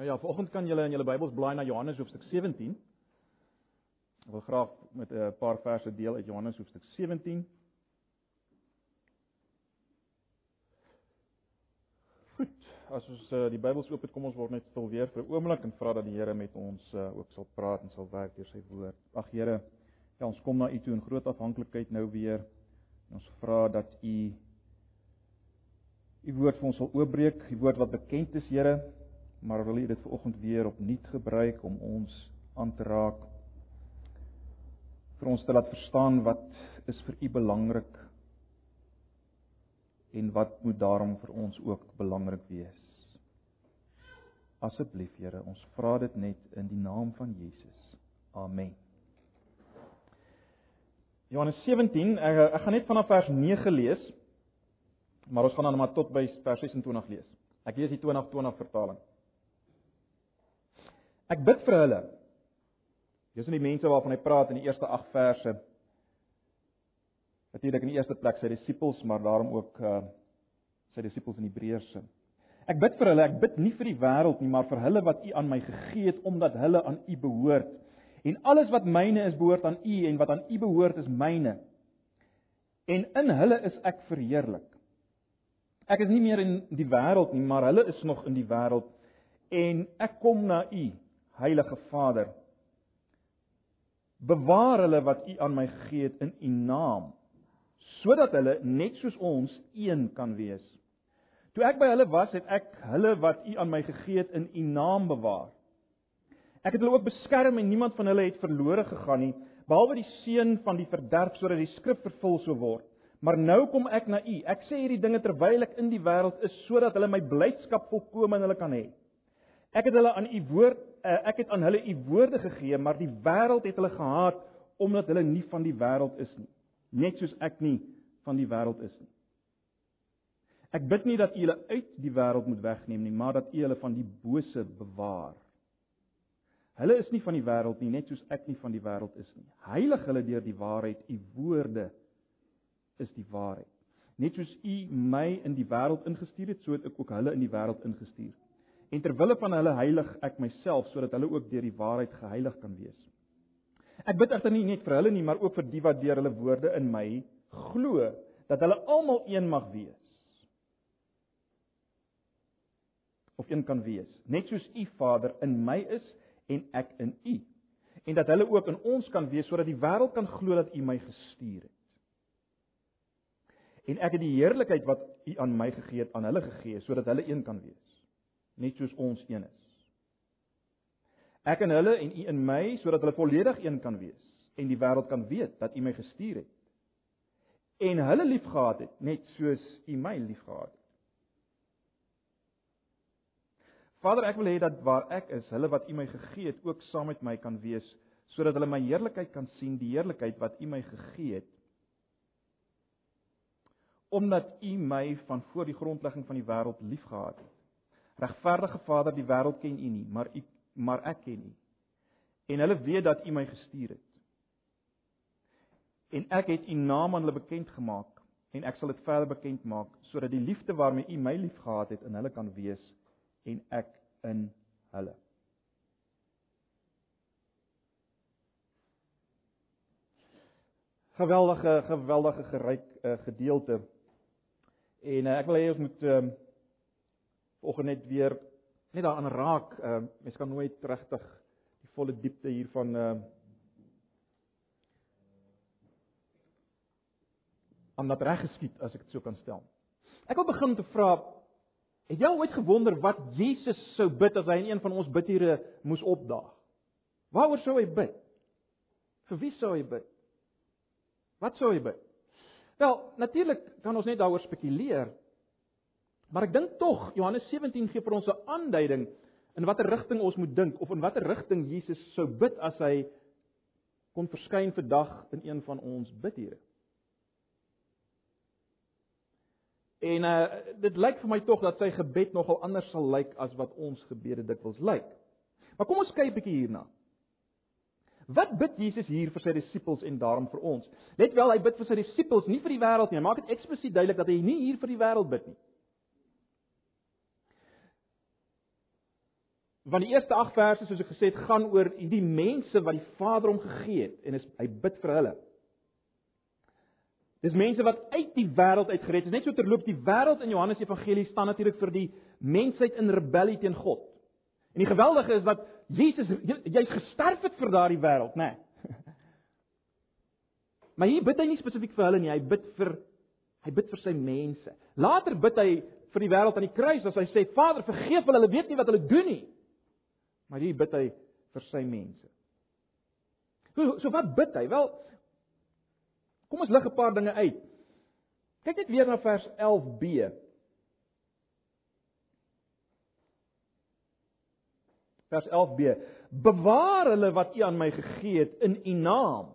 Nou ja, vanoggend kan julle in julle Bybels blaai na Johannes hoofstuk 17. Ek wil graag met 'n paar verse deel uit Johannes hoofstuk 17. Goed, as ons uh, die Bybels oop het, kom ons word net stil weer vir 'n oomblik en vra dat die Here met ons uh, ook sal praat en sal werk deur sy woord. Ag Here, ja, ons kom na U toe in groot afhanklikheid nou weer. En ons vra dat U U woord vir ons sal oopbreek, die woord wat bekend is, Here, maar wil U dit vanoggend weer opnuut gebruik om ons aan te raak vir ons te laat verstaan wat is vir U belangrik en wat moet daarom vir ons ook belangrik wees. Asseblief Here, ons vra dit net in die naam van Jesus. Amen. Johannes 17, ek, ek gaan net vanaf vers 9 lees. Maar ons gaan dan maar tot by vers 26 lees. Ek lees die 2020 vertaling. Ek bid vir hulle. Dis in die mense waarvan hy praat in die eerste 8 verse. Natuurlik in die eerste plek sy disippels, maar daarom ook uh sy disippels in Hebreëse. Ek bid vir hulle, ek bid nie vir die wêreld nie, maar vir hulle wat U aan my gegee het omdat hulle aan U behoort. En alles wat myne is, behoort aan U en wat aan U behoort is myne. En in hulle is ek verheerlik. Ek is nie meer in die wêreld nie, maar hulle is nog in die wêreld en ek kom na U, Heilige Vader. Bewaar hulle wat U aan my gegee het in U naam, sodat hulle net soos ons een kan wees. Toe ek by hulle was, het ek hulle wat U aan my gegee het in U naam bewaar. Ek het hulle ook beskerm en niemand van hulle het verlore gegaan nie, behalwe die seun van die verderf sodat die skrif vervul sou word. Maar nou kom ek na U. Ek sê hierdie dinge terwyl ek in die wêreld is sodat hulle my blydskap volkome in hulle kan hê. Ek het hulle aan U woord ek het aan hulle u woorde gegee, maar die wêreld het hulle gehaat omdat hulle nie van die wêreld is nie, net soos ek nie van die wêreld is nie. Ek bid nie dat u hulle uit die wêreld moet wegneem nie, maar dat u hulle van die bose bewaar. Hulle is nie van die wêreld nie, net soos ek nie van die wêreld is nie. Heilig hulle deur die waarheid, u woorde is die waarheid. Net soos u my in die wêreld ingestuur het, so het ek ook hulle in die wêreld ingestuur en ter wille van hulle heilig ek myself sodat hulle ook deur die waarheid geheilig kan wees. Ek bid egter nie net vir hulle nie, maar ook vir die wat deur hulle woorde in my glo, dat hulle almal een mag wees. Of een kan wees, net soos U Vader in my is en ek in U. En dat hulle ook in ons kan wees sodat die wêreld kan glo dat U my gestuur het. En ek het die heerlikheid wat U aan my gegee het aan hulle gegee sodat hulle een kan wees net soos ons een is. Ek en hulle en u in my sodat hulle volledig een kan wees en die wêreld kan weet dat u my gestuur het. En hulle liefgehad het net soos u my liefgehad het. Vader, ek wil hê dat waar ek is, hulle wat u my gegee het ook saam met my kan wees sodat hulle my heerlikheid kan sien, die heerlikheid wat u my gegee het. Omdat u my van voor die grondlegging van die wêreld liefgehad het. Regverdige Vader, die wêreld ken U nie, maar U maar ek ken U. En hulle weet dat U my gestuur het. En ek het U naam aan hulle bekend gemaak en ek sal dit verder bekend maak sodat die liefde waarmee U my liefgehad het in hulle kan wees en ek in hulle. Geweldige geweldige geryk uh, gedeelte. En uh, ek wil hê ons moet uh, vanoggend net weer net daaraan raak. Ehm uh, mens kan nooit regtig die volle diepte hiervan ehm uh, om dat reg geskied as ek dit so kan stel. Ek wil begin te vra het jy ooit gewonder wat Jesus sou bid as hy in een van ons bidure moes opdaag? Waaroor sou hy bid? Vir wie sou hy bid? Wat sou hy bid? Wel, natuurlik kan ons net daaroor spekuleer, Maar ek dink tog Johannes 17 gee vir ons 'n aanduiding in watter rigting ons moet dink of in watter rigting Jesus sou bid as hy kon verskyn vandag in een van ons bidure. En uh dit lyk vir my tog dat sy gebed nogal anders sal lyk as wat ons gebede dikwels lyk. Maar kom ons kyk 'n bietjie hierna. Wat bid Jesus hier vir sy disippels en daarom vir ons? Let wel, hy bid vir sy disippels, nie vir die wêreld nie. Hy maak dit eksplisiet duidelik dat hy nie hier vir die wêreld bid nie. Want die eerste 8 verse soos ek gesê het, gaan oor die mense wat die Vader hom gegee het en is, hy bid vir hulle. Dis mense wat uit die wêreld uitgered is. Net so terloop die wêreld in Johannes Evangelie staan natuurlik vir die mensheid in rebellie teen God. En die geweldige is dat Jesus jy's gesterf het vir daardie wêreld, né? Nee. Maar hier bid hy nie spesifiek vir hulle nie, hy bid vir hy bid vir sy mense. Later bid hy vir die wêreld aan die kruis as hy sê Vader vergeef hulle, hulle weet nie wat hulle doen nie. Maar hier bid hy vir sy mense. So, so wat bid hy? Wel, Kom ons lig 'n paar dinge uit. Kyk net weer na vers 11b. Vers 11b. Bewaar hulle wat U aan my gegee het in U naam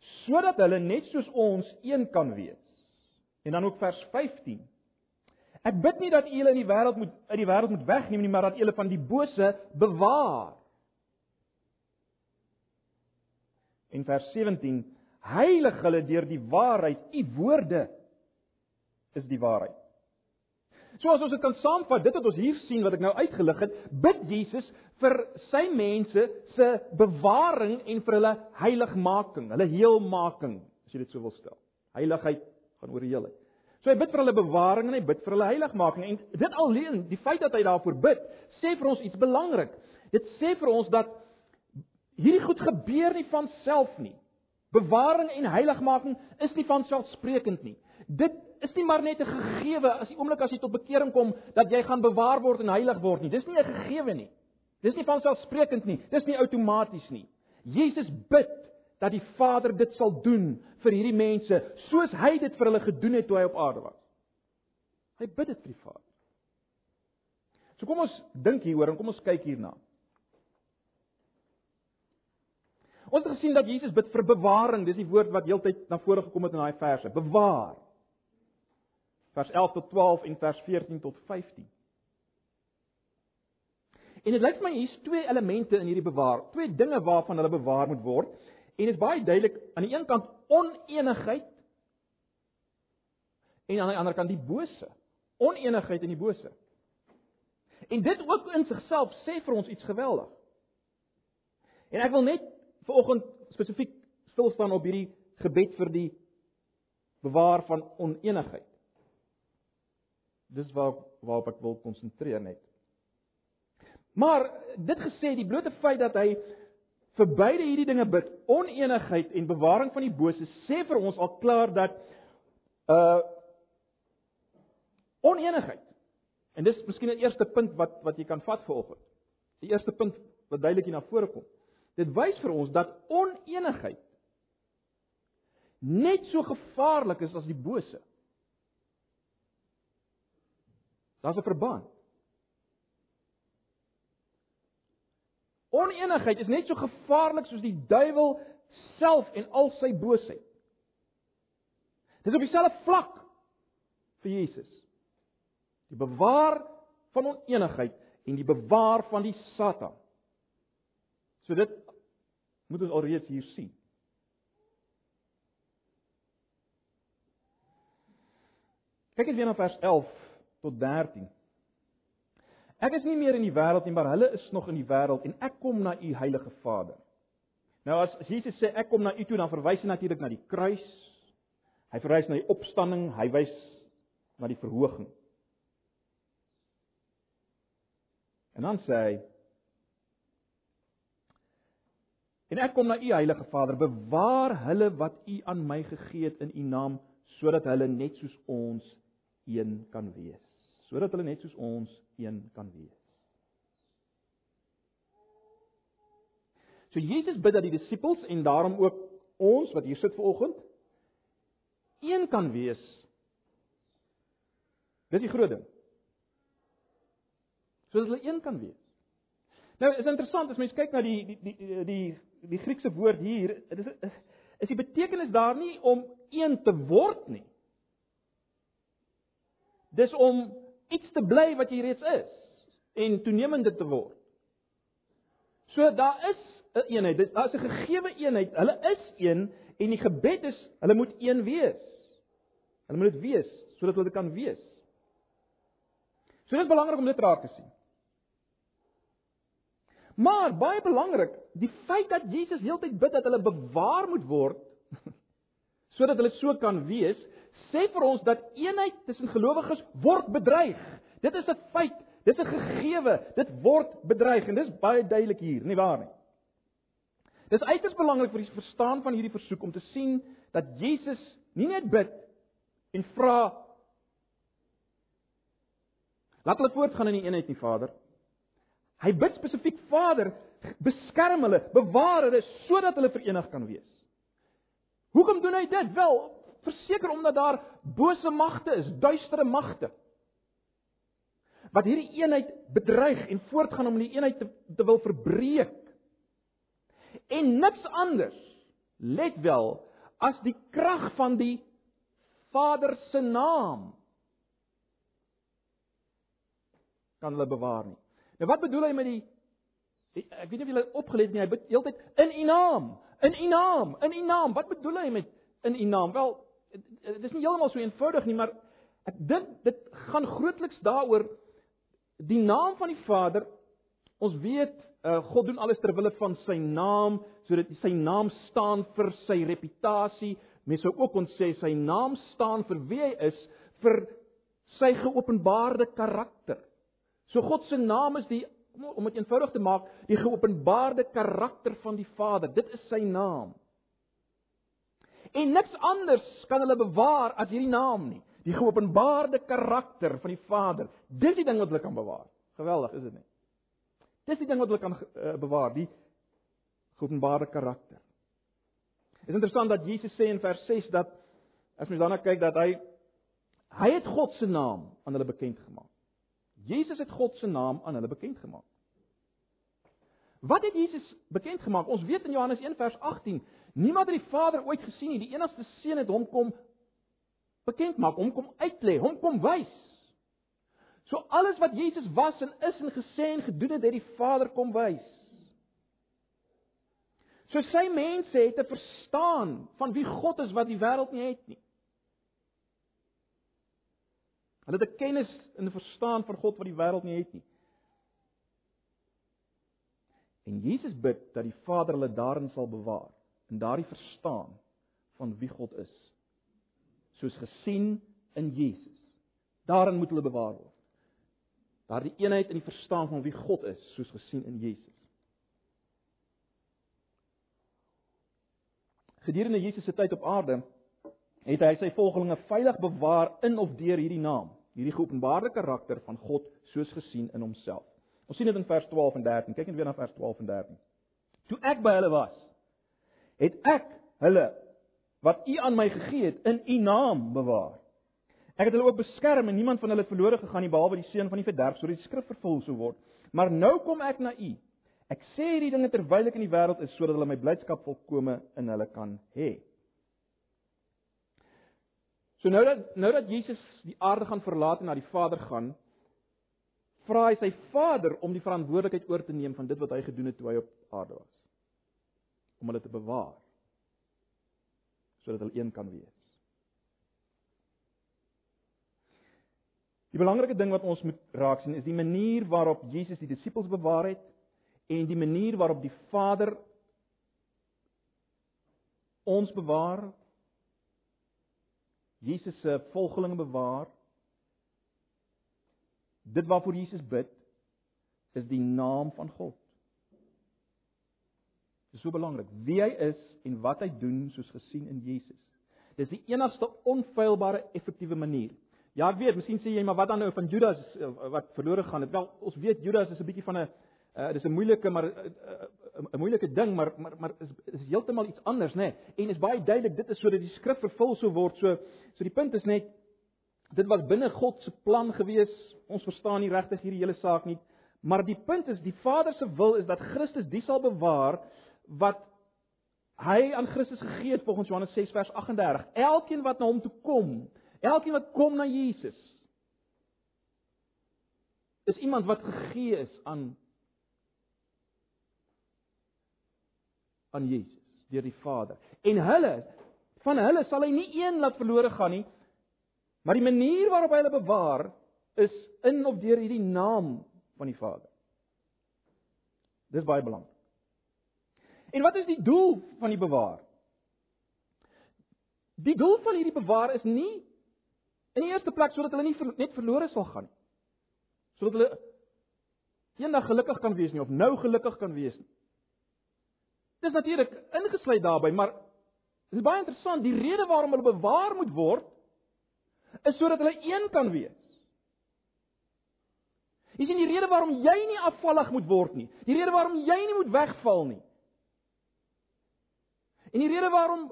sodat hulle net soos ons een kan wees. En dan ook vers 15. Ek bid nie dat U hulle in die wêreld moet uit die wêreld moet wegneem nie, maar dat U hulle van die bose bewaar. In vers 17 heilig hulle deur die waarheid. U woorde is die waarheid. So as ons dit kan saamvat, dit wat ons hier sien wat ek nou uitgelig het, bid Jesus vir sy mense se bewaring en vir hulle heiligmaking, hulle heelmaking, as jy dit so wil stel. Heiligheid gaan oor heelheid. So hy bid vir hulle bewaring en hy bid vir hulle heiligmaking en dit alleen, die feit dat hy daarvoor bid, sê vir ons iets belangrik. Dit sê vir ons dat hierdie goed gebeur nie van self nie. Bewaring en heiligmaking is nie van selfsprekend nie. Dit is nie maar net 'n gegewe as die oomblik as jy tot bekering kom dat jy gaan bewaar word en heilig word nie. Dis nie 'n gegewe nie. Dis nie van selfsprekend nie. Dis nie outomaties nie. Jesus bid dat die Vader dit sal doen vir hierdie mense soos hy dit vir hulle gedoen het toe hy op aarde was. Hy bid dit vir die Vader. So kom ons dink hieroor en kom ons kyk hierna. Ons het gesien dat Jesus bid vir bewaring. Dis die woord wat heeltyd na vore gekom het in daai verse. Bewaar. Vers 11 tot 12 en vers 14 tot 15. En dit lyk vir my hier's twee elemente in hierdie bewaar, twee dinge waarvan hulle bewaar moet word. En dit is baie duidelik aan die een kant onenigheid en aan die ander kant die bose. Onenigheid en die bose. En dit ook in sigself sê vir ons iets geweldig. En ek wil net vanoggend spesifiek stil staan op hierdie gebed vir die bewaar van onenigheid. Dis waar waarop ek wil konsentreer net. Maar dit gesê, die blote feit dat hy vir beide hierdie dinge bid, onenigheid en bewaring van die bose, sê vir ons al klaar dat uh onenigheid. En dis miskien 'n eerste punt wat wat jy kan vat vanoggend. Die eerste punt wat duidelik hier na vore kom. Dit wys vir ons dat onenigheid net so gevaarlik is as die bose. Daar's 'n verband. Onenigheid is net so gevaarlik soos die duiwel self en al sy boosheid. Dis op dieselfde vlak vir Jesus. Die bewaar van onenigheid en die bewaar van die Satan. So dit moet ons alreeds hier sien. Kyk net weer na vers 11 tot 13. Ek is nie meer in die wêreld nie, maar hulle is nog in die wêreld en ek kom na u heilige Vader. Nou as Jesus sê ek kom na u toe, dan verwys hy natuurlik na die kruis. Hy verwys na die opstanding, hy wys na die verhoging. En dan sê hy En ek kom na u heilige Vader, bewaar hulle wat u aan my gegee het in u naam, sodat hulle net soos ons een kan wees. Sodat hulle net soos ons een kan wees. So Jesus bid dat die disippels en daarom ook ons wat hier sit vanoggend een kan wees. Dis die groot ding. Sodat hulle een kan wees. Nou is interessant as mens kyk na die die die die die Griekse woord hier, dit is is die betekenis daar nie om een te word nie. Dis om iets te bly wat jy reeds is en toenemend te word. So daar is 'n een eenheid, daar is 'n gegewe eenheid. Hulle is een en die gebed is hulle moet een wees. Hulle moet dit wees sodat hulle kan wees. So dit is belangrik om dit raak te sien. Maar baie belangrik, die feit dat Jesus heeltyd bid dat hulle bewaar moet word sodat hulle so kan wees, sê vir ons dat eenheid tussen gelowiges word bedreig. Dit is 'n feit, dit is 'n gegewe, dit word bedreig en dis baie duidelik hier, nie waar nie? Dis uiters belangrik vir die verstaan van hierdie versoek om te sien dat Jesus nie net bid en vra laat hulle voortgaan in die eenheid nie, Vader. Hy bid spesifiek Vader, beskerm hulle, bewaar hulle sodat hulle verenig kan wees. Hoekom doen hy dit? Wel, verseker omdat daar bose magte is, duistere magte wat hierdie eenheid bedreig en voortgaan om die eenheid te, te wil verbreek. En niks anders let wel as die krag van die Vader se naam kan hulle bewaar nie. Nou wat bedoel hy met die ek weet nie of julle opgelet nie, hy bid heeltyd in u naam, in u naam, in u naam. Wat bedoel hy met in u naam? Wel, dit is nie heeltemal so eenvoudig nie, maar ek dink dit gaan grootliks daaroor die naam van die Vader. Ons weet uh, God doen alles ter wille van sy naam, sodat sy naam staan vir sy reputasie. Mense sou ook kon sê sy naam staan vir wie hy is, vir sy geopenbaarde karakter. So God se naam is die om dit eenvoudig te maak, die geopenbaarde karakter van die Vader. Dit is sy naam. En niks anders kan hulle bewaar as hierdie naam nie. Die geopenbaarde karakter van die Vader. Dis die ding wat hulle kan bewaar. Geweldig, is dit nie? Dis die ding wat hulle kan uh, bewaar, die geopenbaarde karakter. Is interessant dat Jesus sê in vers 6 dat as mens daarna kyk dat hy hy het God se naam aan hulle bekend gemaak. Jesus het God se naam aan hulle bekend gemaak. Wat het Jesus bekend gemaak? Ons weet in Johannes 1 vers 18 Niemand het die Vader ooit gesien nie. Die enigste seun het hom kom bekend maak, hom kom uitlê, hom kom wys. So alles wat Jesus was en is en gesê en gedoen het, het die Vader kom wys. So sy mense het te verstaan van wie God is wat die wêreld nie het nie. Hulle het 'n kennis en 'n verstaan van God wat die wêreld nie het nie. En Jesus bid dat die Vader hulle daarin sal bewaar in daardie verstaan van wie God is soos gesien in Jesus. Daarin moet hulle bewaar word. Daardie eenheid in die verstaan van wie God is soos gesien in Jesus. Gedurende Jesus se tyd op aarde het hy sy volgelinge veilig bewaar in of deur hierdie naam, hierdie geopenbaarde karakter van God soos gesien in homself. Ons sien dit in vers 12 en 13. Kyk net weer na vers 12 en 13. Toe ek by hulle was, het ek hulle wat U aan my gegee het in U naam bewaar. Ek het hulle ook beskerm en niemand van hulle verlore gegaan nie behalwe die seun van die verderf sodat die skrif vervul sou word. Maar nou kom ek na U. Ek sê hierdie dinge terwyl ek in die wêreld is sodat hulle my blydskap volkome in hulle kan hê. So nou dat nou dat Jesus die aarde gaan verlaat en na die Vader gaan, vra hy sy Vader om die verantwoordelikheid oor te neem van dit wat hy gedoen het toe hy op aarde was om hulle te bewaar sodat hulle een kan wees. Die belangrike ding wat ons moet raak sien is die manier waarop Jesus die disippels bewaar het en die manier waarop die Vader ons bewaar. Jesus se volgelinge bewaar. Dit waarvoor Jesus bid is die naam van God. Dis so belangrik wie hy is en wat hy doen soos gesien in Jesus. Dis die enigste onfeilbare effektiewe manier. Ja, ek weet, miskien sê jy maar wat dan nou van Judas eh, wat verlore gaan het. Wel, ons weet Judas is 'n bietjie van 'n uh, dis 'n moeilike maar eh, 'n uh, moeilike ding, maar maar maar is is heeltemal iets anders, nê? Nee? En is baie duidelik dit is sodat die skrif vervul sou word. So so die punt is net dit was binne God se plan gewees. Ons verstaan nie regtig hierdie hele saak nie. Maar die punt is die Vader se wil is dat Christus die sal bewaar wat hy aan Christus gegee het volgens Johannes 6 vers 38. Elkeen wat na hom toe kom, elkeen wat kom na Jesus is iemand wat gegee is aan aan Jesus deur die Vader. En hulle van hulle sal hy nie een laat verlore gaan nie. Maar die manier waarop hy hulle bewaar is in of deur hierdie naam van die Vader. Dis baie belangrik. En wat is die doel van die bewaar? Die doel van hierdie bewaar is nie in die eerste plek sodat hulle nie ver, net verlore sal gaan nie. Sodat hulle eendag gelukkig kan wees nie of nou gelukkig kan wees nie. Dis natuurlik ingesluit daarbey, maar dit is baie interessant, die rede waarom hulle bewaar moet word is sodat hulle een kan wees. Dis nie die rede waarom jy nie afvallig moet word nie. Die rede waarom jy nie moet wegval nie. En die rede waarom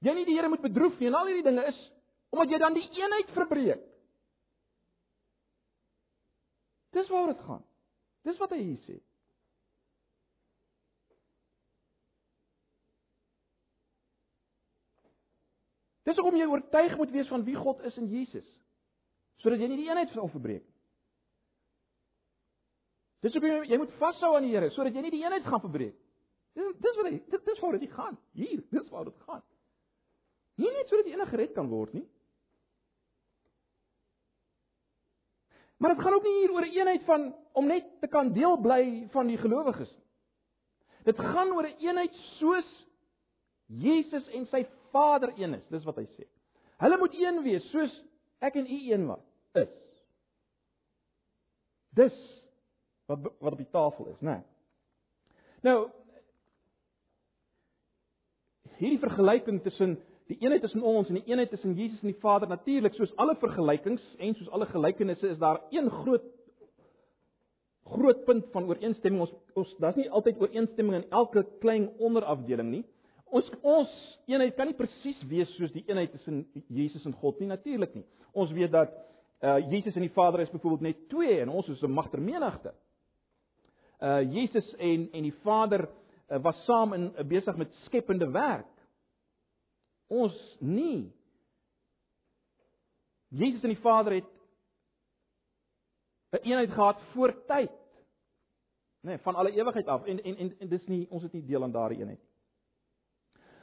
jy nie die Here moet bedroef nie en al hierdie dinge is omdat jy dan die eenheid verbreek. Dis waaroor dit gaan. Dis wat hy hier sê. Dis hoekom jy oortuig moet wees van wie God is in Jesus. Sodat jy nie die eenheid sal verbreek nie. Dis hoekom jy, jy moet vashou aan die Here sodat jy nie die eenheid gaan verbreek. Dis dis wat hy dit dis waar dit gaan. Hier, dis waar dit gaan. Nie net sodat enige gered kan word nie. Maar dit gaan ook nie hier oor 'n eenheid van om net te kan deel bly van die gelowiges nie. Dit gaan oor 'n eenheid soos Jesus en sy Vader een is, dis wat hy sê. Hulle moet een wees soos ek en u een was is. Dis wat wat op die tafel is, né? Nou hierdie vergelyking tussen die eenheid tussen ons en die eenheid tussen Jesus en die Vader natuurlik soos alle vergelykings en soos alle gelykenisse is daar een groot groot punt van ooreenstemming ons ons daar's nie altyd ooreenstemming in elke klein onderafdeling nie Ons ons eenheid kan nie presies wees soos die eenheid tussen Jesus en God nie, natuurlik nie. Ons weet dat uh Jesus en die Vader is byvoorbeeld net twee en ons is 'n magter menigte. Uh Jesus en en die Vader was saam in uh, besig met skepende werk. Ons nie. Jesus en die Vader het 'n eenheid gehad voor tyd. Nee, van alle ewigheid af en en en, en dis nie ons het nie deel aan daardie eenheid nie.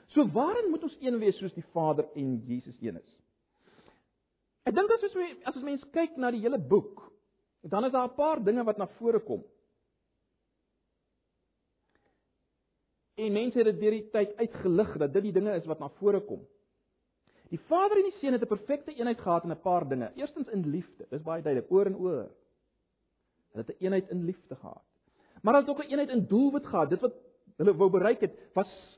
So waarin moet ons een wees soos die Vader en Jesus een is? Ek dink as ons as ons mens kyk na die hele boek, dan is daar 'n paar dinge wat na vore kom. En mense het dit deur die tyd uitgelig dat dit die dinge is wat na vore kom. Die Vader en die Seun het 'n perfekte eenheid gehad in 'n paar dinge. Eerstens in liefde. Dis baie duidelik, oor en oor. Hulle het 'n eenheid in liefde gehad. Maar hulle het ook 'n eenheid in doelwit gehad. Dit wat hulle wou bereik het, was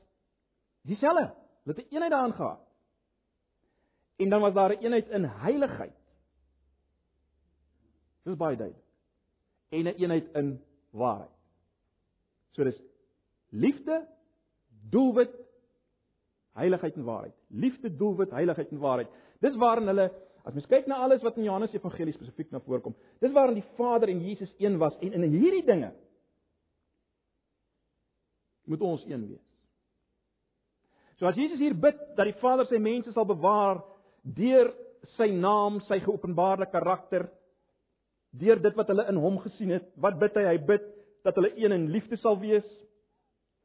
Dieselfde. Hulle het 'n eenheid daarin gehad. En dan was daar 'n eenheid in heiligheid. Dit is baie duidelik. En 'n eenheid in waarheid. So dis liefde, doelwit, heiligheid en waarheid. Liefde, doelwit, heiligheid en waarheid. Dis waarin hulle as mens kyk na alles wat in Johannes Evangelie spesifiek na voorkom, dis waarin die Vader en Jesus een was en in hierdie dinge moet ons een wees. So as Jesus hier bid dat die Vader sy mense sal bewaar deur sy naam, sy geopenbaarde karakter, deur dit wat hulle in hom gesien het, wat bid hy? Hy bid dat hulle een in liefde sal wees.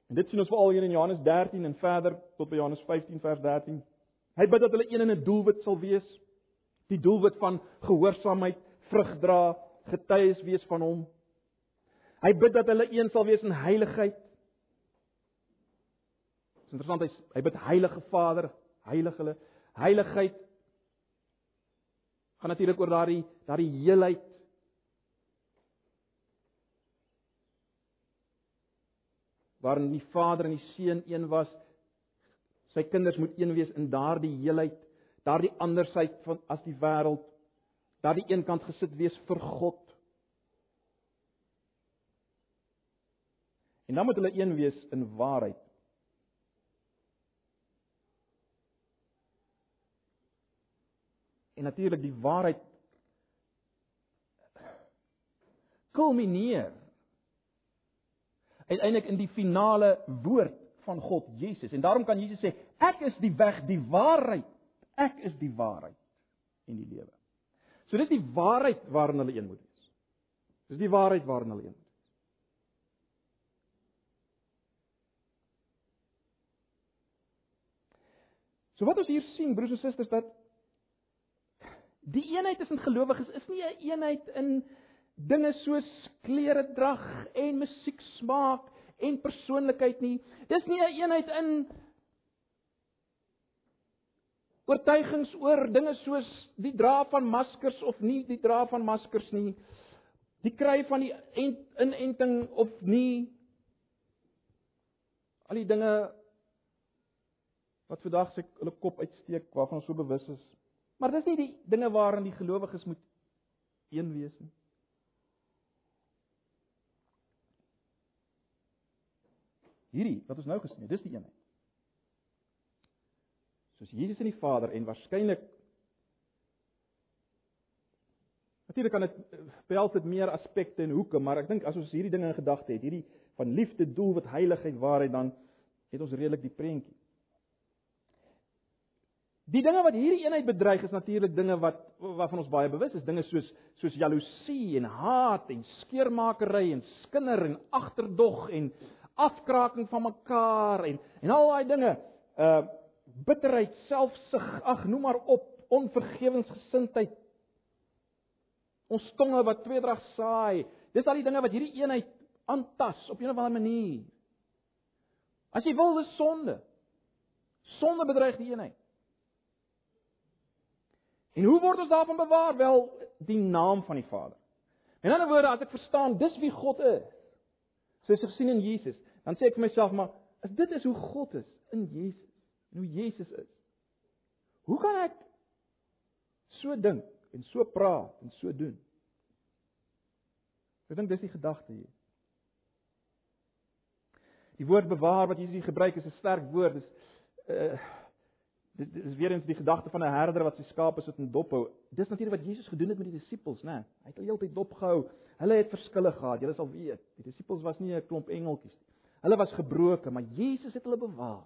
En dit sien ons veral hier in Johannes 13 en verder tot by Johannes 15 vers 13. Hy bid dat hulle een in 'n doelwit sal wees, die doelwit van gehoorsaamheid, vrug dra, getuies wees van hom. Hy bid dat hulle een sal wees in heiligheid interessant hy hy bid Heilige Vader, heilig hulle. Heiligheid gaan natuurlik oor daardie daardie heelheid. Waarin die Vader en die Seun een was. Sy kinders moet een wees in daardie heelheid, daardie andersheid van as die wêreld. Daardie eenkant gesit wees vir God. En dan moet hulle een wees in waarheid. En natuurlik die waarheid kulmineer uiteindelik in die finale woord van God Jesus. En daarom kan Jesus sê ek is die weg, die waarheid. Ek is die waarheid en die lewe. So dis die waarheid waarin hulle een moet wees. Dis die waarheid waarin hulle een moet wees. So wat ons hier sien broers en susters dat Die eenheid tussen gelowiges is nie 'n eenheid in dinge soos klere drag en musiek smaak en persoonlikheid nie. Dis nie 'n een eenheid in oortuigings oor dinge soos die dra van maskers of nie die dra van maskers nie. Die kry van die inenting of nie. Al die dinge wat vandag se hulle kop uitsteek waarvan ons so bewus is. Maar dis nie die dinge waaraan die gelowiges moet een wees nie. Hierdie wat ons nou gesien het, dis die eenheid. Soos Jesus en die Vader en waarskynlik Natuurlik kan dit behels dit meer aspekte en hoeke, maar ek dink as ons hierdie dinge in gedagte het, hierdie van liefde, doel, wat heiligheid, waarheid, dan het ons redelik die prentjie. Die dinge wat hierdie eenheid bedreig is natuurlik dinge wat waarvan ons baie bewus is, dinge soos soos jaloesie en haat en skeermakery en skinder en agterdog en afkraking van mekaar en en al daai dinge. Uh bitterheid, selfsug, ag noem maar op, onvergewensgesindheid. Ons tonge wat tweedrag saai. Dis al die dinge wat hierdie eenheid aantas op 'n of ander manier. As jy wil, dis sonde. Sonde bedreig die eenheid. En hoe word ons daarvan bewaar? Wel, die naam van die Vader. In ander woorde, as ek verstaan dis wie God is, soos ek sien in Jesus, dan sê ek vir myself, maar as dit is hoe God is in Jesus, en hoe Jesus is, hoe kan ek so dink en so praat en so doen? Ek dink dis die gedagte hier. Die woord bewaar wat Jesus gebruik is 'n sterk woord. Dis uh Dit is weer eens die gedagte van 'n herder wat sy skape sit in dop hou. Dis natuurlik wat Jesus gedoen het met die disippels, né? Hy het hulle heeltyd dop gehou. Hulle het verskille gehad. Julle sal weet, die disippels was nie 'n klomp engeltjies nie. Hulle was gebroken, maar Jesus het hulle bewaar.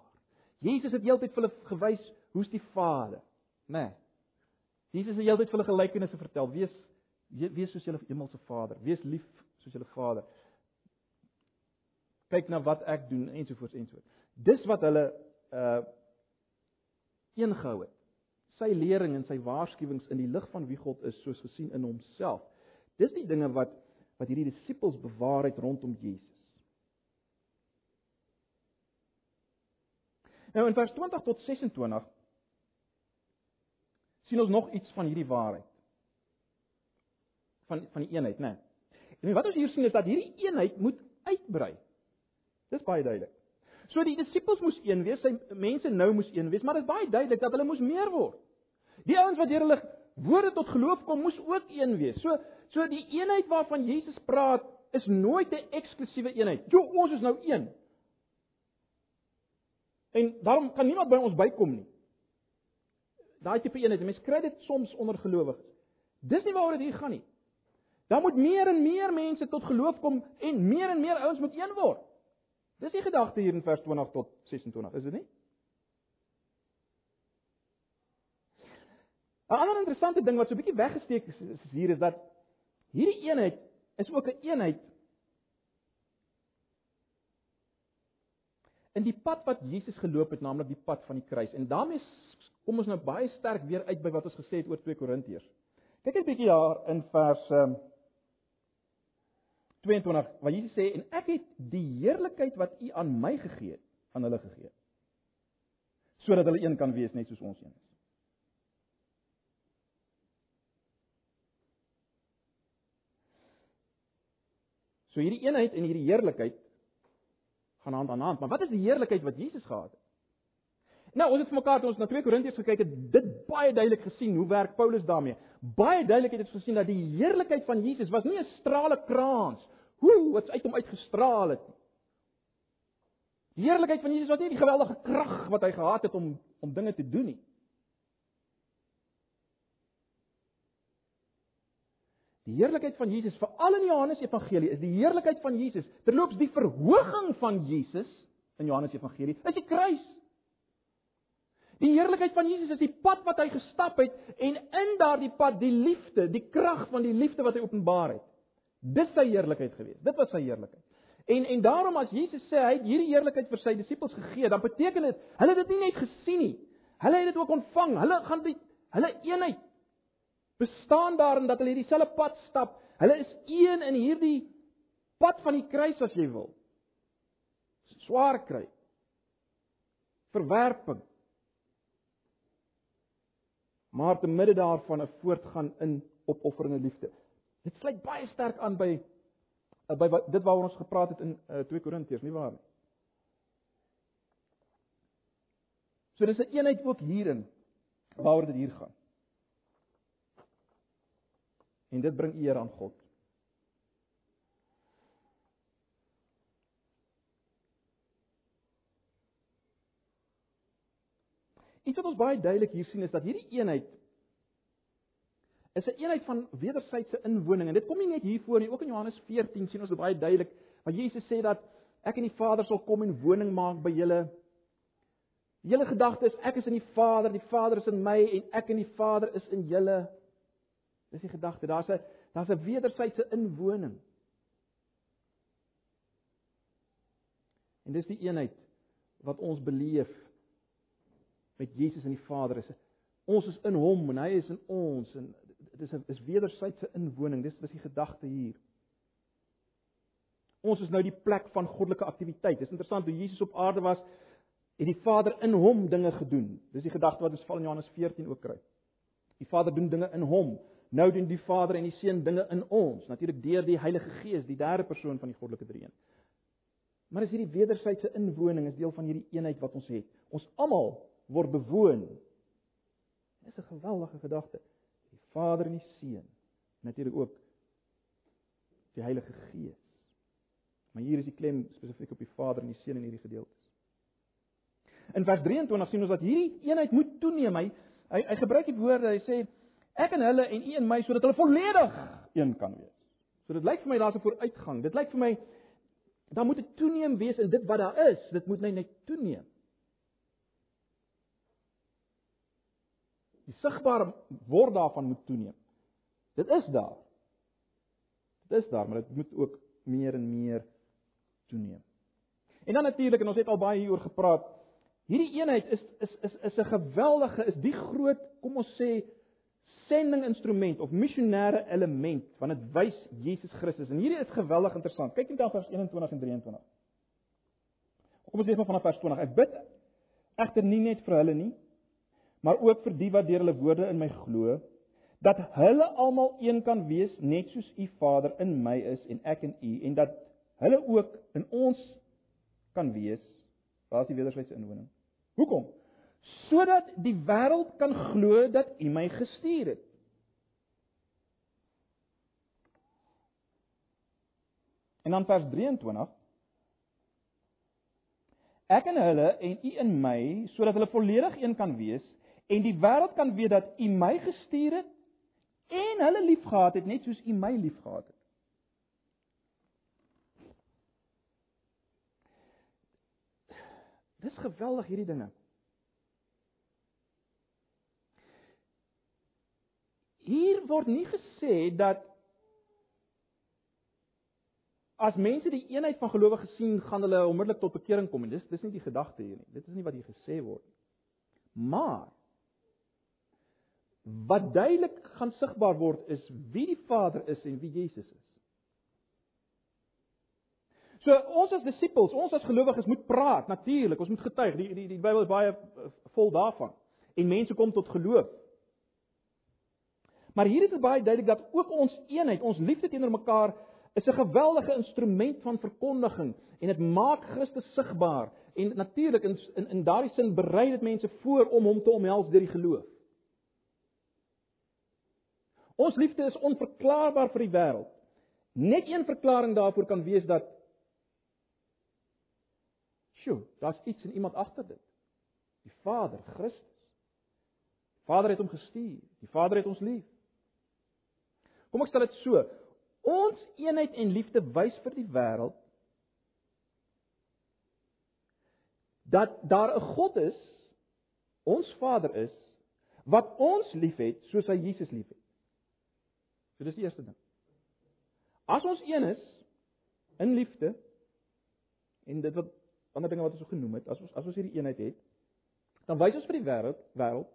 Jesus het heeltyd vir hulle gewys hoe's die Vader, né? Jesus het heeltyd vir hulle gelykenisse vertel. Wees wees soos julle hemelse Vader. Wees lief soos julle Vader. Kyk na wat ek doen ensovoorts ensovoorts. Dis wat hulle uh eengehou het. Sy lering en sy waarskuwings in die lig van wie God is, soos gesien in homself. Dis die dinge wat wat hierdie disippels bewaar het rondom Jesus. Nou in vers 20 tot 26 sien ons nog iets van hierdie waarheid van van die eenheid, né? Nee. En wat ons hier sien is dat hierdie eenheid moet uitbrei. Dis baie duidelik. So die disippels moes een wees, sy mense nou moes een wees, maar dit is baie duidelik dat hulle moes meer word. Die ouens wat deur hulle woorde tot geloof kom, moes ook een wees. So so die eenheid waarvan Jesus praat is nooit 'n eksklusiewe eenheid. Jo, ons is nou een. En daarom kan niemand by ons bykom nie. Daai tipe eenheid, mense kry dit soms onder gelowiges. Dis nie waaroor dit hier gaan nie. Daar moet meer en meer mense tot geloof kom en meer en meer ouens moet een word. Dis die gedagte hier in vers 20 tot 26, is dit nie? 'n Ander interessante ding wat so 'n bietjie weggesteek is, is hier is dat hierdie eenheid is ook 'n een eenheid in die pad wat Jesus geloop het, naamlik die pad van die kruis. En daarmee kom ons nou baie sterk weer uit by wat ons gesê het oor 2 Korintiërs. Kyk net 'n bietjie daar in vers um, 22 waar Jesus sê en ek het die heerlikheid wat U aan my gegee het aan hulle gegee sodat hulle een kan wees net soos ons een is. So hierdie eenheid en hierdie heerlikheid gaan hand aan hand, maar wat is die heerlikheid wat Jesus gehad het? Nou, ons het vir mekaar toe ons na 2 Korintiërs gekyk het, dit baie duidelik gesien hoe werk Paulus daarmee. Baie duidelik het ons gesien dat die heerlikheid van Jesus was nie 'n strale krans, hoe wat uit hom uitgestraal het. Die heerlikheid van Jesus was nie die geweldige krag wat hy gehad het om om dinge te doen nie. Die heerlikheid van Jesus, veral in Johannes Evangelie, is die heerlikheid van Jesus. Terloops, die verhoging van Jesus in Johannes Evangelie is die kruis. Die heerlikheid van Jesus is die pad wat hy gestap het en in daardie pad die liefde, die krag van die liefde wat hy openbaar het. Dis sy heerlikheid gewees. Dit was sy heerlikheid. En en daarom as Jesus sê hy het hierdie heerlikheid vir sy disippels gegee, dan beteken dit hulle het dit nie net gesien nie. Hulle het dit ook ontvang. Hulle gaan die hulle eenheid bestaan daarin dat hulle dieselfde pad stap. Hulle is een in hierdie pad van die kruis as jy wil. Swaar kry. Verwerping. Maar te midde daarvan 'n voortgaan in opofferende liefde. Dit sluit baie sterk aan by by dit waaroor ons gepraat het in uh, 2 Korintiërs, nie waar nie? So dis 'n eenheid ook hierin waaroor dit hier gaan. En dit bring eer aan God. Iets wat ons baie duidelik hier sien is dat hierdie eenheid is 'n eenheid van wederwysige inwoning en dit kom nie net hier voor nie, ook in Johannes 14 sien ons dit baie duidelik waar Jesus sê dat ek en die Vader sal kom en woning maak by julle. Die hele gedagte is ek is in die Vader, die Vader is in my en ek en die Vader is in julle. Dis die gedagte. Daar's 'n daar's 'n wederwysige inwoning. En dis die eenheid wat ons beleef met Jesus en die Vader is. Ons is in hom en hy is in ons en dit is 'n is wederwysige inwoning. Dis dis die gedagte hier. Ons is nou die plek van goddelike aktiwiteit. Dis interessant hoe Jesus op aarde was en die Vader in hom dinge gedoen. Dis die gedagte wat ons val in Johannes 14 ook kry. Die Vader doen dinge in hom. Nou doen die Vader en die Seun dinge in ons, natuurlik deur die Heilige Gees, die derde persoon van die goddelike drie-een. Maar is hierdie wederwysige inwoning is deel van hierdie eenheid wat ons het. Ons almal word bewoon. Dis 'n geweldige gedagte. Die Vader en die Seun, natuurlik ook die Heilige Gees. Maar hier is die klem spesifiek op die Vader en die Seun in hierdie gedeelte. In vers 23 sien ons dat hierdie eenheid moet toeneem. Hy hy, hy gebruik die woorde, hy sê ek en hulle en u en my sodat hulle volledig een kan wees. So dit lyk vir my daar's 'n vooruitgang. Dit lyk vir my daar moet 'n toeneem wees in dit wat daar is. Dit moet net net toeneem. Die sigbare word daarvan moet toeneem. Dit is daar. Dit is daar, maar dit moet ook meer en meer toeneem. En dan natuurlik en ons het al baie hieroor gepraat. Hierdie eenheid is is is is 'n geweldige is die groot, kom ons sê, sending instrument of missionêre element want dit wys Jesus Christus. En hierdie is geweldig interessant. Kyk net dan vers 21 en 23. Kom ons lees maar vanaf vers 20. Ek bid egter nie net vir hulle nie, maar ook vir die wat deur hulle woorde in my glo, dat hulle almal een kan wees net soos u Vader in my is en ek in u en dat hulle ook in ons kan wees. Waar is die wederwysige inwoning? Hoekom? Sodat die wêreld kan glo dat u my gestuur het. En dan vers 23 Ek en hulle en u in my sodat hulle volledig een kan wees en die wêreld kan weet dat U my gestuur het en hulle liefgehad het net soos U my liefgehad het. Dis geweldig hierdie dinge. Hier word nie gesê dat as mense die eenheid van gelowiges sien, gaan hulle onmiddellik tot bekering kom en dis dis nie die gedagte hier nie. Dit is nie wat hier gesê word nie. Maar wat duidelik gaan sigbaar word is wie die Vader is en wie Jesus is. So ons as disippels, ons as gelowiges moet praat natuurlik, ons moet getuig. Die die die Bybel is baie eh, vol daarvan. En mense kom tot geloof. Maar hier is dit baie duidelik dat ook ons eenheid, ons liefde teenoor mekaar is 'n geweldige instrument van verkondiging en dit maak Christus sigbaar en natuurlik in in, in daardie sin berei dit mense voor om hom te omhels deur die geloof. Ons liefde is onverklaarbaar vir die wêreld. Net een verklaring daarvoor kan wees dat Sjoe, daar's iets in iemand agter dit. Die Vader, Christus. Die Vader het hom gestuur. Die Vader het ons lief. Kom ek stel dit so. Ons eenheid en liefde wys vir die wêreld dat daar 'n God is, ons Vader is, wat ons liefhet soos hy Jesus liefhet. So dis die eerste ding. As ons een is in liefde en dit wat ander dinge wat ons genoem het, as ons as ons hierdie eenheid het, dan wys ons vir die wêreld wêreld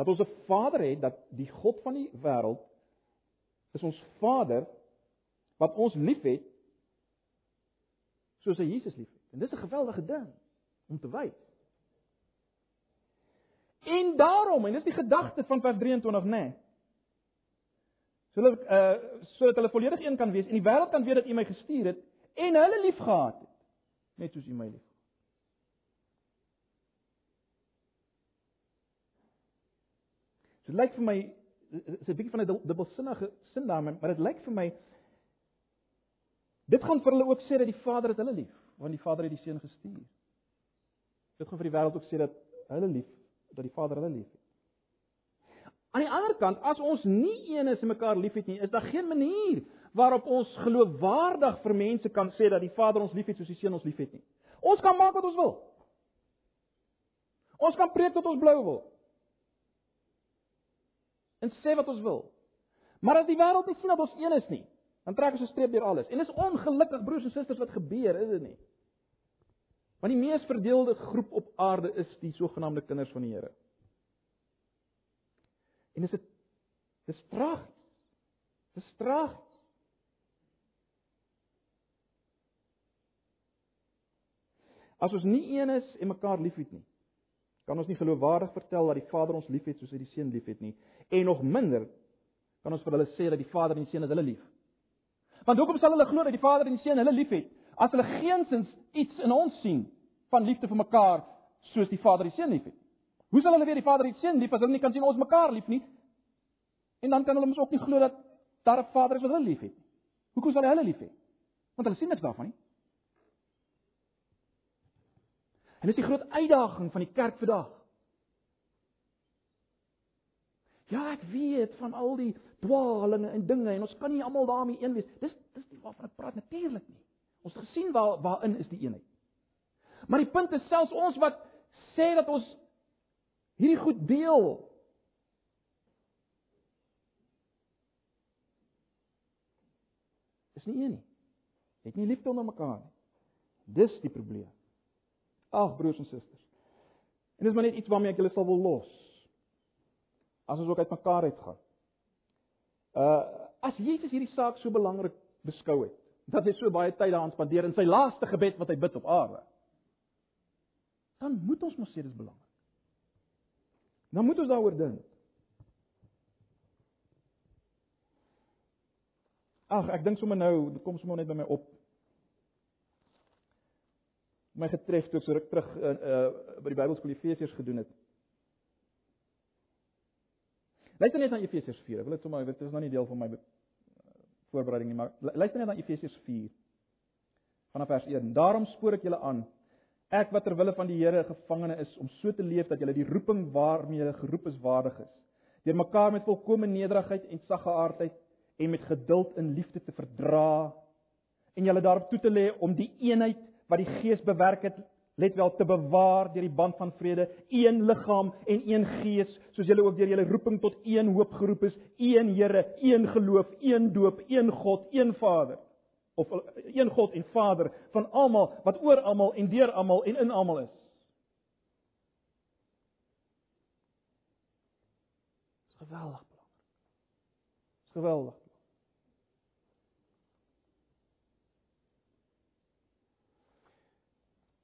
dat ons 'n Vader het, dat die God van die wêreld is ons Vader wat ons liefhet soos hy Jesus liefhet. En dis 'n geweldige ding om te wys. En daarom, en dis die gedagte van vers 23, nê. Nee, sodat uh sodat hulle volledig een kan wees en die wêreld kan weet dat U my gestuur het en hulle liefgehad het, net soos U my lief. Dit lyk vir my is 'n bietjie van 'n dubbelsinnige sin daarmee, maar dit lyk vir my dit gaan vir hulle ook sê dat die Vader het hulle lief, want die Vader het die Seun gestuur. Dit gaan vir die wêreld ook sê dat hulle lief, dat die Vader hulle lief het. Aan die ander kant, as ons nie een is en mekaar liefhet nie, is daar geen manier waarop ons geloofwaardig vir mense kan sê dat die Vader ons liefhet soos die Seun ons liefhet nie. Ons kan maak wat ons wil. Ons kan preek tot ons blou wil en sê wat ons wil. Maar as die wêreld nie sien dat ons een is nie, dan trek ons 'n streep deur alles. En dis ongelukkig broers en susters wat gebeur, is dit nie? Want die mees verdeelde groep op aarde is die sogenaamde kinders van die Here. En dis dit dis tragies. Dis tragies. As ons nie een is en mekaar liefhet nie, kan ons nie geloofwaardig vertel dat die Vader ons liefhet soos hy die Seun liefhet nie en nog minder kan ons vir hulle sê dat die Vader en die Seun hulle lief. Want hoekom sal hulle glo dat die Vader en die Seun hulle liefhet as hulle geensins iets in ons sien van liefde vir mekaar soos die Vader die Seun liefhet? Hoe sal hulle weet die Vader die Seun lief as hulle nie kan sien ons mekaar lief nie? En dan kan hulle mos ook nie glo dat daar 'n Vader is wat hulle liefhet nie. Hoekom sal hy hulle lief hê? Want hulle sien niks daarvan nie. En dis die groot uitdaging van die kerk vandag. Ja, ek weet van al die dwaalinge en dinge en ons kan nie almal daarmee een wees. Dis dis nie waarvan ek praat natuurlik nie. Ons het gesien waar waarin is die eenheid. Maar die punt is selfs ons wat sê dat ons hierdie goed deel. Is nie een nie. Het nie liefde onder mekaar nie. Dis die probleem. Ag broers en susters. En dis maar net iets waarmee ek julle sal wil los as ons ook uit mekaar uitgaan. Uh as Jesus hierdie saak so belangrik beskou het, dat hy so baie tyd daaraan spandeer in sy laaste gebed wat hy bid op aarde. Dan moet ons mos sê dis belangrik. Dan moet ons daaroor dink. Ag, ek dink sommer nou, dit kom sommer net by my op. My getref toe ek so ruk terug uh, uh by die Bybelskool Efesiërs gedoen het. Luister net na Efesiërs 4. Ek wil dit sommer dit is nou nie deel van my voorbereiding nie, maar luister net na Efesiërs 4 vanaf vers 1. Daarom spoor ek julle aan, ek wat ter wille van die Here gevangene is om so te leef dat julle die roeping waarmee julle geroep is waardig is. Deur mekaar met volkomme nederigheid en saggeaardheid en met geduld in liefde te verdra en julle daarop toe te lê om die eenheid wat die Gees bewerk het let wel te bewaar deur die band van vrede, een liggaam en een gees, soos julle ook deur julle roeping tot een hoop geroep is, een Here, een geloof, een doop, een God, een Vader of een God en Vader van almal wat oor almal en deur almal en in almal is. Dis geweldig belangrik. Dis geweldig.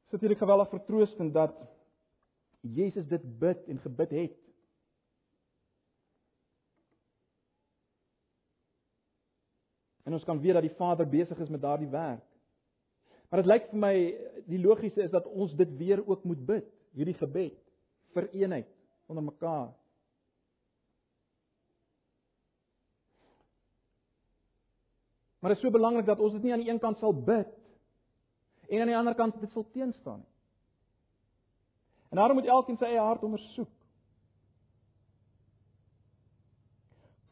is natuurlik geweldig vertroostend dat Jesus dit bid en gebid het. En ons kan weet dat die Vader besig is met daardie werk. Maar dit lyk vir my die logiese is dat ons dit weer ook moet bid, hierdie gebed vir eenheid onder mekaar. Maar dit is so belangrik dat ons dit nie aan die een kant sal bid en aan die ander kant dit sal teenstaan nie. En daarom moet elkeen sy eie hart ondersoek.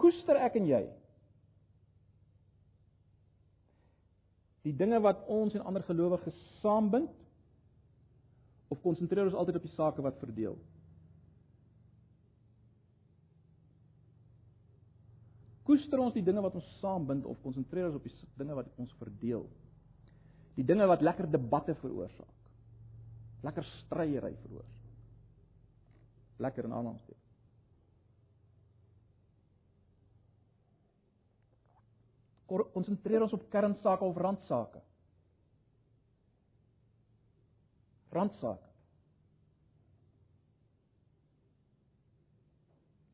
Koester ek en jy die dinge wat ons en ander gelowiges saambind of konsentreer ons altyd op die sake wat verdeel? Koester ons die dinge wat ons saambind of konsentreer ons op die dinge wat ons verdeel? die dinge wat lekker debatte veroorsaak. Lekker stryery veroorsaak. Lekker en aanhangsteek. Konsentreer ons op kernsake of randsake? Randsake.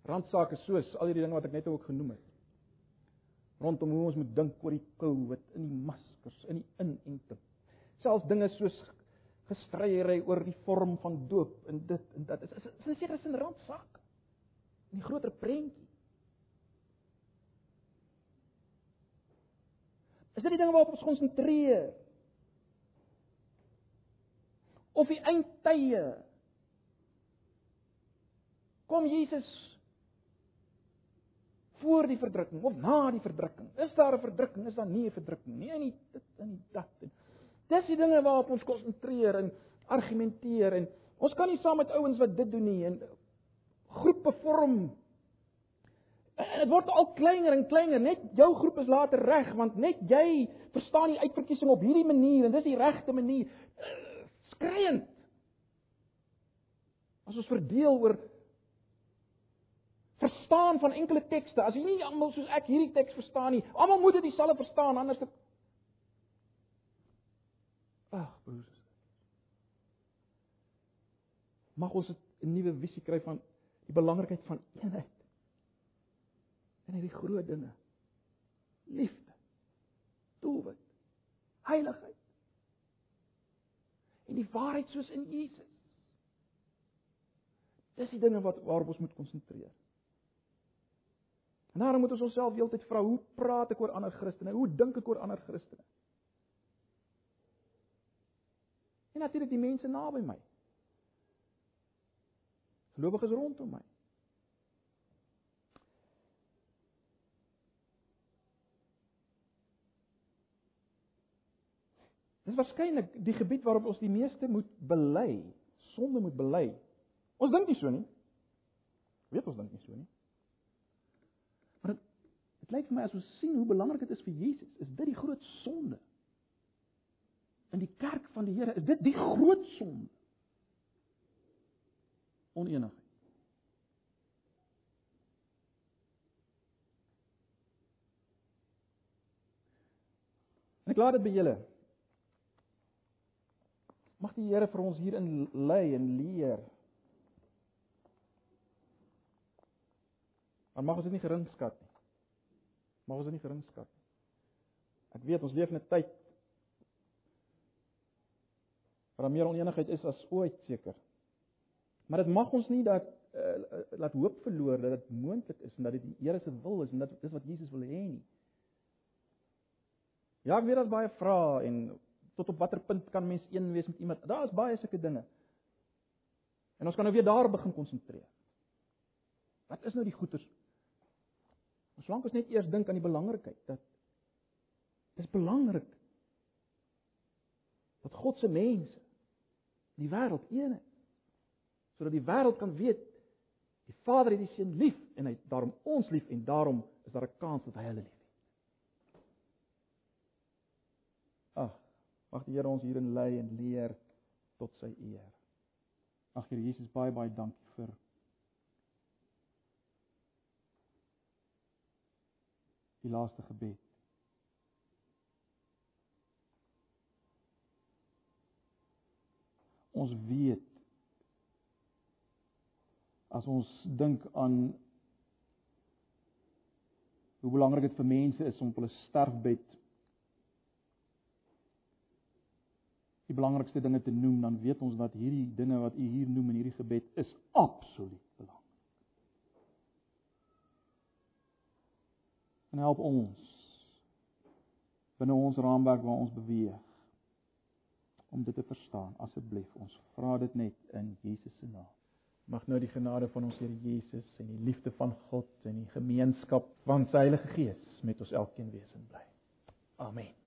Randsake soos al hierdie dinge wat ek net ook genoem het. Rondom hoe ons moet dink oor die COVID in die maskers, in die inenting. Selfs dinge soos gestryery oor die vorm van doop en dit en dat is is, is, is seker is 'n randsaak. In die groter prentjie. Is dit die dinge waarop ons konsentreer? Of die eindtye? Kom Jesus voor die verdrukking of na die verdrukking? Is daar 'n verdrukking? Is daar nie 'n verdrukking nie? En nie dit en nie dat. Dis die dinge waarop ons konsentreer en argumenteer en ons kan nie saam met ouens wat dit doen nie en groepe vorm. Dit word al kleiner en kleiner. Net jou groep is later reg want net jy verstaan die uitverkiesing op hierdie manier en dis die regte manier. Skreiend. As ons verdeel oor verstaan van enkele tekste. As jy nie almal soos ek hierdie teks verstaan nie, almal moet dit dieselfde verstaan anders dit Ag, broers. Mag ons 'n nuwe visie kry van die belangrikheid van eenheid. En hierdie groot dinge. Liefde. Doelwit. Heiligheid. En die waarheid soos in Jesus. Dis die dinge wat waarop ons moet konsentreer. En daarom moet ons onsself heeltyd vra, hoe praat ek oor ander Christene? Hoe dink ek oor ander Christene? En natuurlik die mense naby my. Gelowiges rondom my. Dis waarskynlik die gebied waarop ons die meeste moet bely, sonde moet bely. Ons dink nie so nie. Weet ons dink nie so nie. Maar dit dit lyk vir my as ons sien hoe belangrik dit is vir Jesus, is dit die groot sonde. In die kerk van die Here is dit die groot sonde. Oneenigheid. En ek laat dit by julle. Mag die Here vir ons hierin lei en leer. Maar mag ons dit nie geringskat nie. Mag ons dit nie geringskat nie. Ek weet ons leef in 'n tyd waar meer onenigheid is as ooit seker. Maar dit mag ons nie dat uh, laat hoop verloor dat dit moontlik is en dat dit die Here se wil is en dat dit is wat Jesus wil hê nie. Ja, ek weet daar's baie vrae en tot op watter punt kan mens een wees met iemand? Daar is baie sulke dinge. En ons kan nou weer daar begin konsentreer. Wat is nou die goeters? Ons lank ons net eers dink aan die belangrikheid dat dis belangrik dat God se mense die wêreld een is sodat die wêreld kan weet die Vader het die seun lief en hy daarom ons lief en daarom is daar 'n kans dat hy hulle lief het. Ag, Mag die Here ons hierin lei en leer tot sy eer. Ag Here Jesus, baie baie dankie vir die laaste gebed. Ons weet as ons dink aan hoe belangrik dit vir mense is om op hulle sterfbed die belangrikste dinge te noem, dan weet ons dat hierdie dinge wat u hier noem in hierdie gebed is absoluut belangrik. En help ons binne ons raamwerk waar ons beweeg om dit te verstaan asseblief. Ons vra dit net in Jesus se naam. Mag nou die genade van ons Here Jesus en die liefde van God en die gemeenskap van sy Heilige Gees met ons elkeen wees en bly. Amen.